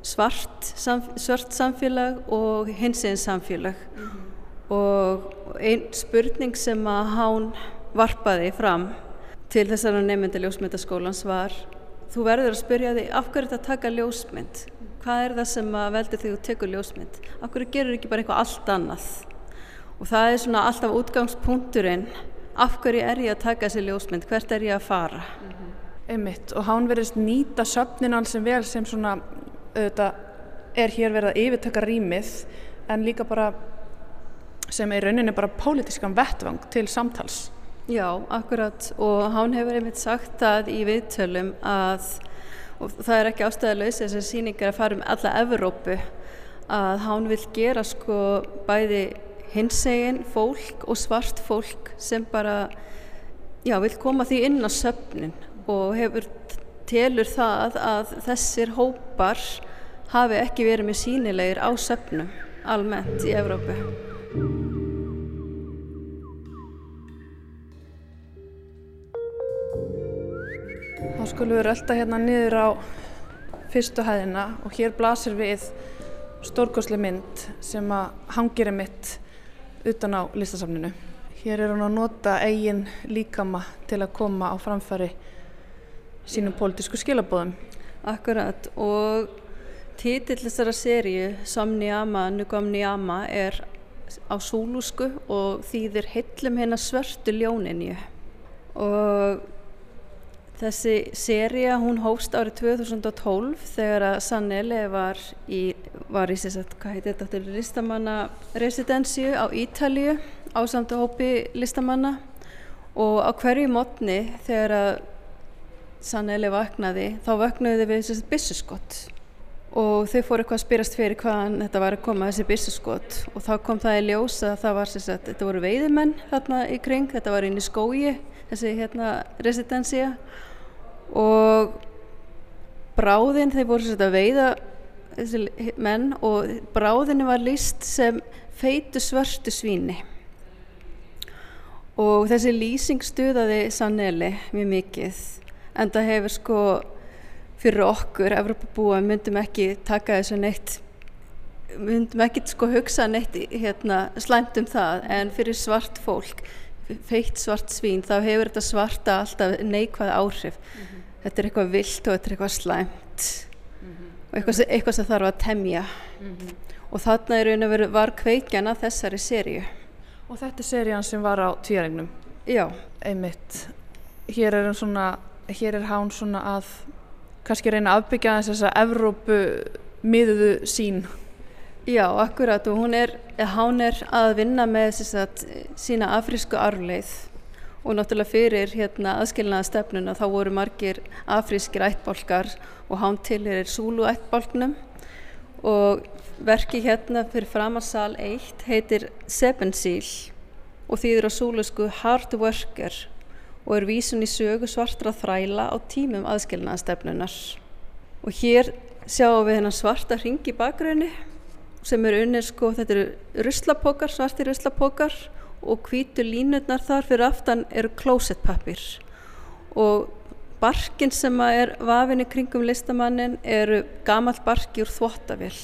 svart, samf svart samfélag og hinsinn samfélag. Mm -hmm. og einn spurning sem að hán varpaði fram til þessara nefndi ljósmyndaskólans var þú verður að spyrja því af hverju þetta taka ljósmynd? Hvað er það sem að veldi því þú tekur ljósmynd? Af hverju gerur ekki bara eitthvað allt annað? Og það er svona alltaf útgangspunkturinn. Af hverju er ég að taka þessi ljósmynd? Hvert er ég að fara? Mm -hmm. Einmitt. Og hán verðist nýta söfninan sem vel sem svona auðvitað er hér verið að yfirtöka rýmið en líka bara sem er rauninni bara pólitískan vettvang til samtals. Já, akkurat og hán hefur einmitt sagt það í viðtölum að það er ekki ástæðilegs þessar síningar að fara um alla Evrópu að hán vil gera sko bæði hinsegin fólk og svart fólk sem bara já, vil koma því inn á söfnin og hefur telur það að þessir hópar hafi ekki verið með sínilegir á söfnum almennt í Evrópu. Þá skulum við rölda hérna niður á fyrstu hæðina og hér blasir við stórgóðsleg mynd sem að hangir er mitt utan á listasafninu. Hér er hann að nota eigin líkama til að koma á framfæri sínum pólitísku skilabóðum. Akkurat og títill þessara sériu Samniyama, Nugamniyama er á súlúsku og þýðir heillum hérna svörtu ljóninju og þessi séria hún hófst árið 2012 þegar að Sanele var í, var í sérsagt, hvað heitir þetta, listamanna residensju á Ítalju á samtu hópi listamanna og á hverju mótni þegar að Saneli vaknaði, þá vaknaði við þessi bissuskott og þau fóru eitthvað að spyrast fyrir hvaðan þetta var að koma þessi bissuskott og þá kom það í ljós að það var sér að þetta voru veiðimenn þarna í kring, þetta var inn í skógi þessi hérna residensía og bráðinn, þeir voru sér að veiða þessi menn og bráðinni var líst sem feitu svörstu svíni. Og þessi lýsing stuðaði Saneli mjög mikið en það hefur sko fyrir okkur, Evropabúa, myndum ekki taka þessu neitt myndum ekki sko hugsa neitt hérna, slæmt um það en fyrir svart fólk feitt svart svín þá hefur þetta svarta alltaf neikvæð áhrif mm -hmm. þetta er eitthvað vilt og þetta er eitthvað slæmt mm -hmm. og eitthvað, eitthvað sem þarf að temja mm -hmm. og þarna er og veru var kveikjan að þessari sériu Og þetta er serían sem var á tvíaregnum? Já. Einmitt. Hér er hann svona hér er hán svona að kannski reyna að afbyggja þess að Evrópu miðuðu sín Já, akkurat og hún er hán er að vinna með sagt, sína afrísku arleið og náttúrulega fyrir hérna, aðskilnaða stefnuna þá voru margir afrískir ættbólkar og hán til er Súlu ættbólknum og verki hérna fyrir framarsal 1 heitir Seven Seal og þýðir á súlusku Hard Worker og er vísun í sögu svartra þræla á tímum aðskilnaðastefnunar. Og hér sjáum við hennar svarta hring í bakgrunni sem eru unnir sko, þetta eru ruslapokar, svartir ruslapokar og hvítu línutnar þar fyrir aftan eru klósettpappir og barkin sem er vafinni kringum listamannin eru gamalt barki úr þvóttavill.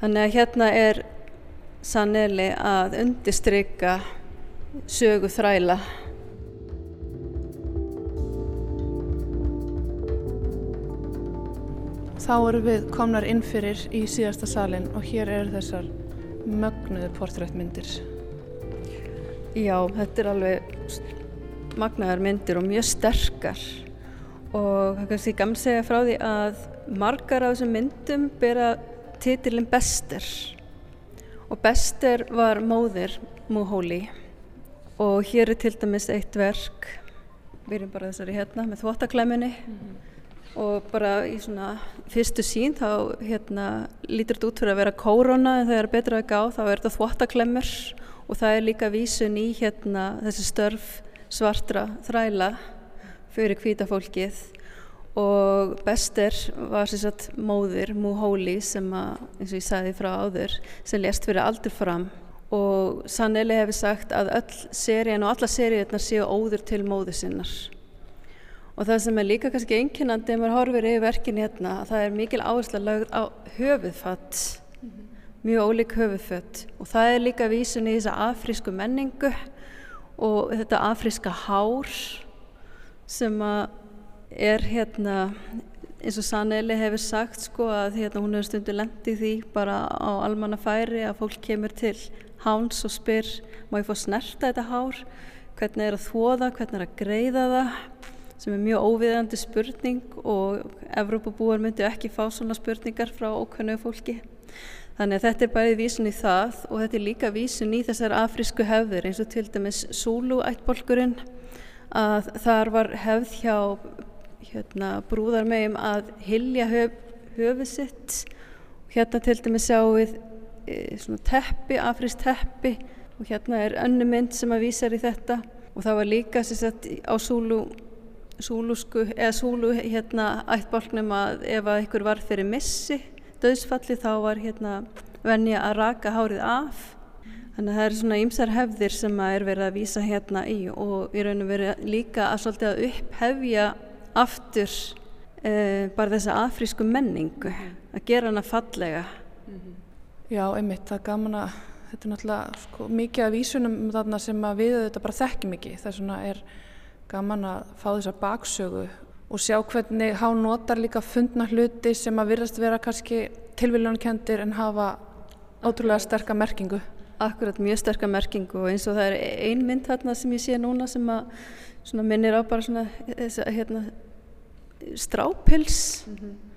Þannig að hérna er Saneli að undistrykka sögu þræla Þá erum við komnar inn fyrir í síðasta salin og hér eru þessar mögnuðu portrættmyndir. Já, þetta er alveg magnaðar myndir og mjög sterkar og það kannski gaman segja frá því að margar af þessum myndum bera titilin Bester og Bester var móðir Múhóli og hér er til dæmis eitt verk við erum bara þessari hérna með þvottaklemminni mm -hmm. Og bara í svona fyrstu sín þá hérna lítur þetta út fyrir að vera kórona en það er betra að gá þá er þetta þvottaklemmur og það er líka vísun í hérna þessi störf svartra þræla fyrir hvítafólkið og Bester var sagt, móðir Múhóli sem að, eins og ég sagði frá áður sem lést fyrir aldur fram. Og Saneli hefur sagt að öll serían og alla seríunar séu óður til móður sinnar og það sem er líka kannski einkennandi ef maður horfir yfir verkin hérna það er mikil áhersla lögð á höfuðfatt mm -hmm. mjög ólík höfuðfött og það er líka vísun í þessa afrísku menningu og þetta afríska hár sem að er hérna eins og Saneli hefur sagt sko að hérna hún hefur stundu lendið því bara á almanna færi að fólk kemur til háns og spyr má ég fá snerta þetta hár? Hvernig er að þóða, hvernig er að greiða það sem er mjög óviðandi spurning og Evrópabúar myndi ekki fá svona spurningar frá ókvæmnu fólki. Þannig að þetta er bæðið vísun í það og þetta er líka vísun í þessar afrísku hefðir eins og til dæmis Súlu ættbolkurinn að þar var hefð hjá hérna, brúðarmegjum að hilja höf, höfuð sitt. Hérna til dæmis sjáum við e, svona teppi, afrist teppi og hérna er önnu mynd sem að vísa í þetta. Og það var líka sagt, á súlu, súlusku eða súlu hérna ættbólknum að ef að ykkur var fyrir missi döðsfalli þá var hérna venja að raka hárið af. Þannig að það eru svona ýmsar hefðir sem að er verið að vísa hérna í og í rauninu verið líka að svolítið að upphefja aftur eh, bara þessa afrísku menningu að gera hana fallega. -hmm. Já, einmitt, það er gaman að þetta er náttúrulega sko, mikið af vísunum þarna sem við þetta bara þekkjum ekki. Þess vegna er gaman að fá þessa baksögu og sjá hvernig há notar líka fundna hluti sem að virðast vera kannski tilvílunarkendir en hafa ótrúlega sterka merkingu. Akkurat, mjög sterka merkingu og eins og það er ein mynd þarna sem ég sé núna sem að minnir á bara svona hérna, strápils mm -hmm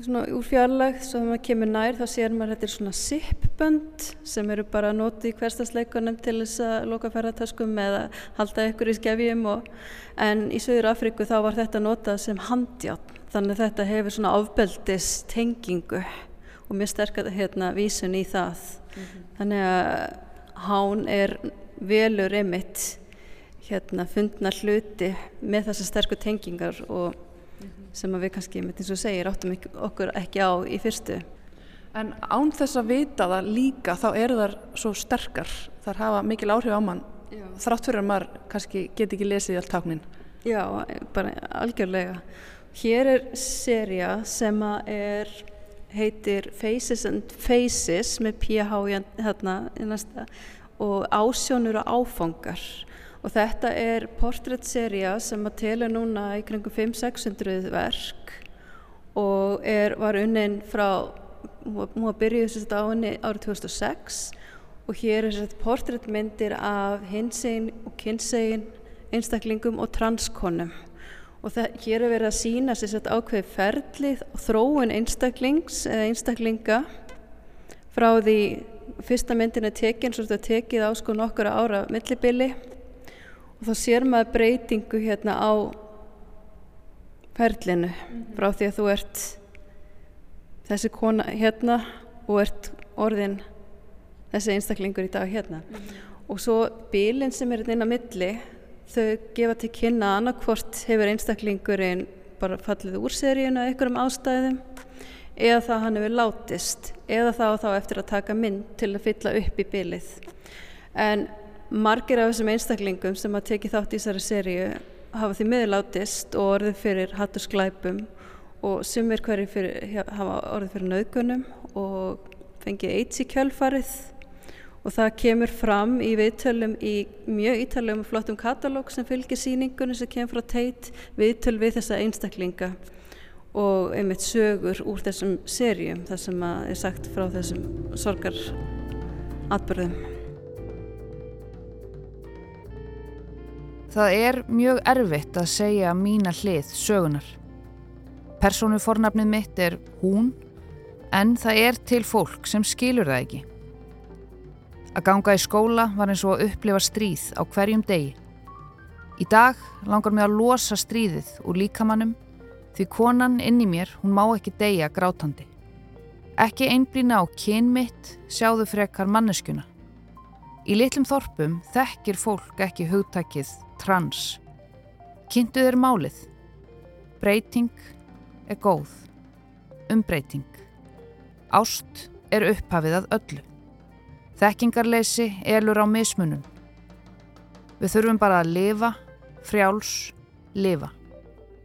svona úr fjarlægð svo þegar maður kemur nær þá sér maður þetta er svona sippbönd sem eru bara notið í hverstasleikunum til þess að loka ferðartaskum eða halda ykkur í skefjum og, en í Söður Afríku þá var þetta notað sem handjátt þannig að þetta hefur svona ofbeldis tengingu og mjög sterkar hérna vísun í það mm -hmm. þannig að hán er velur emitt hérna fundna hluti með þessar sterkur tengingar og sem við kannski, eins og segir, áttum okkur ekki á í fyrstu. En án þess að vita það líka þá eru þar svo sterkar, þar hafa mikil áhrif á mann, Já. þrátt fyrir að maður kannski geti ekki lesið allt táknin. Já, bara algjörlega. Hér er seria sem er, heitir Faces and Faces með PH hérna í næsta og ásjónur og áfangar og þetta er portréttserja sem að tela núna í kringum 5-600 verk og er, var unnin frá, hún var byrjuð sérst á henni árið 2006 og hér er sérst portréttmyndir af hinsegin og kynsegin einstaklingum og transkonum. Og það, hér er verið að sína sérst ákveði ferlið og þróun einstaklings eða einstaklinga frá því fyrsta myndin er tekin, svo þetta tekið á sko nokkura ára millibili og þá sér maður breytingu hérna á ferlinu mm -hmm. frá því að þú ert þessi kona hérna og ert orðin þessi einstaklingur í dag hérna mm -hmm. og svo bílinn sem er hérna inn á milli þau gefa til kynna annarkvort hefur einstaklingurinn bara fallið úr seríuna einhverjum ástæðum eða það hann hefur látist eða þá þá eftir að taka mynd til að fylla upp í bílið en margir af þessum einstaklingum sem að teki þátt í þessari sériu hafa því miðurlátist og orðið fyrir hattursklæpum og sumir hverju fyrir, hafa orðið fyrir nauðgunum og fengið AIDS í kjölfarið. Og það kemur fram í viðtölum í mjög ítalum og flottum katalóg sem fylgir síningunum sem kemur frá teit viðtöl við þessa einstaklinga og einmitt sögur úr þessum sérium þar sem er sagt frá þessum sorgar Það er mjög erfitt að segja mína hlið sögunar. Persónufornafnið mitt er hún En það er til fólk sem skilur það ekki. Að ganga í skóla var eins og að upplifa stríð á hverjum degi. Í dag langar mér að losa stríðið úr líkamannum því konan inn í mér, hún má ekki deyja grátandi. Ekki einblýna á kynmitt, sjáðu frekar manneskuna. Í litlum þorpum þekkir fólk ekki hugtækið trans. Kynntu þeir málið. Breyting er góð. Umbreyting. Ást er upphafið að öllu. Þekkingarleysi elur á mismunum. Við þurfum bara að lifa, frjáls, lifa.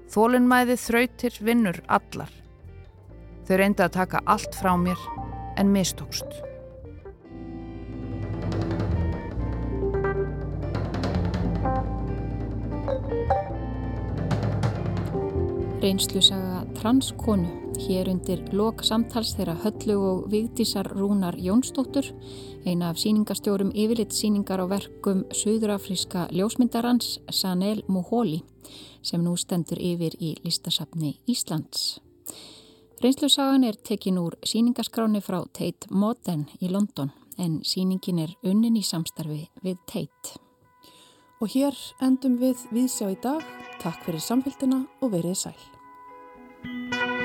Þólinnmæði þrautir vinnur allar. Þau reyndi að taka allt frá mér en mistókst. Reynslusaga transkonu hér undir lok samtals þeirra höllu og vigdísar Rúnar Jónsdóttur, eina af síningastjórum yfirleitt síningar á verkum söðurafriska ljósmyndarans Sanel Muholi sem nú stendur yfir í listasafni Íslands. Reynslusagan er tekin úr síningaskráni frá Tate Modern í London en síningin er unnin í samstarfi við Tate. Og hér endum við viðsjá í dag. Takk fyrir samfélgina og verið sæl.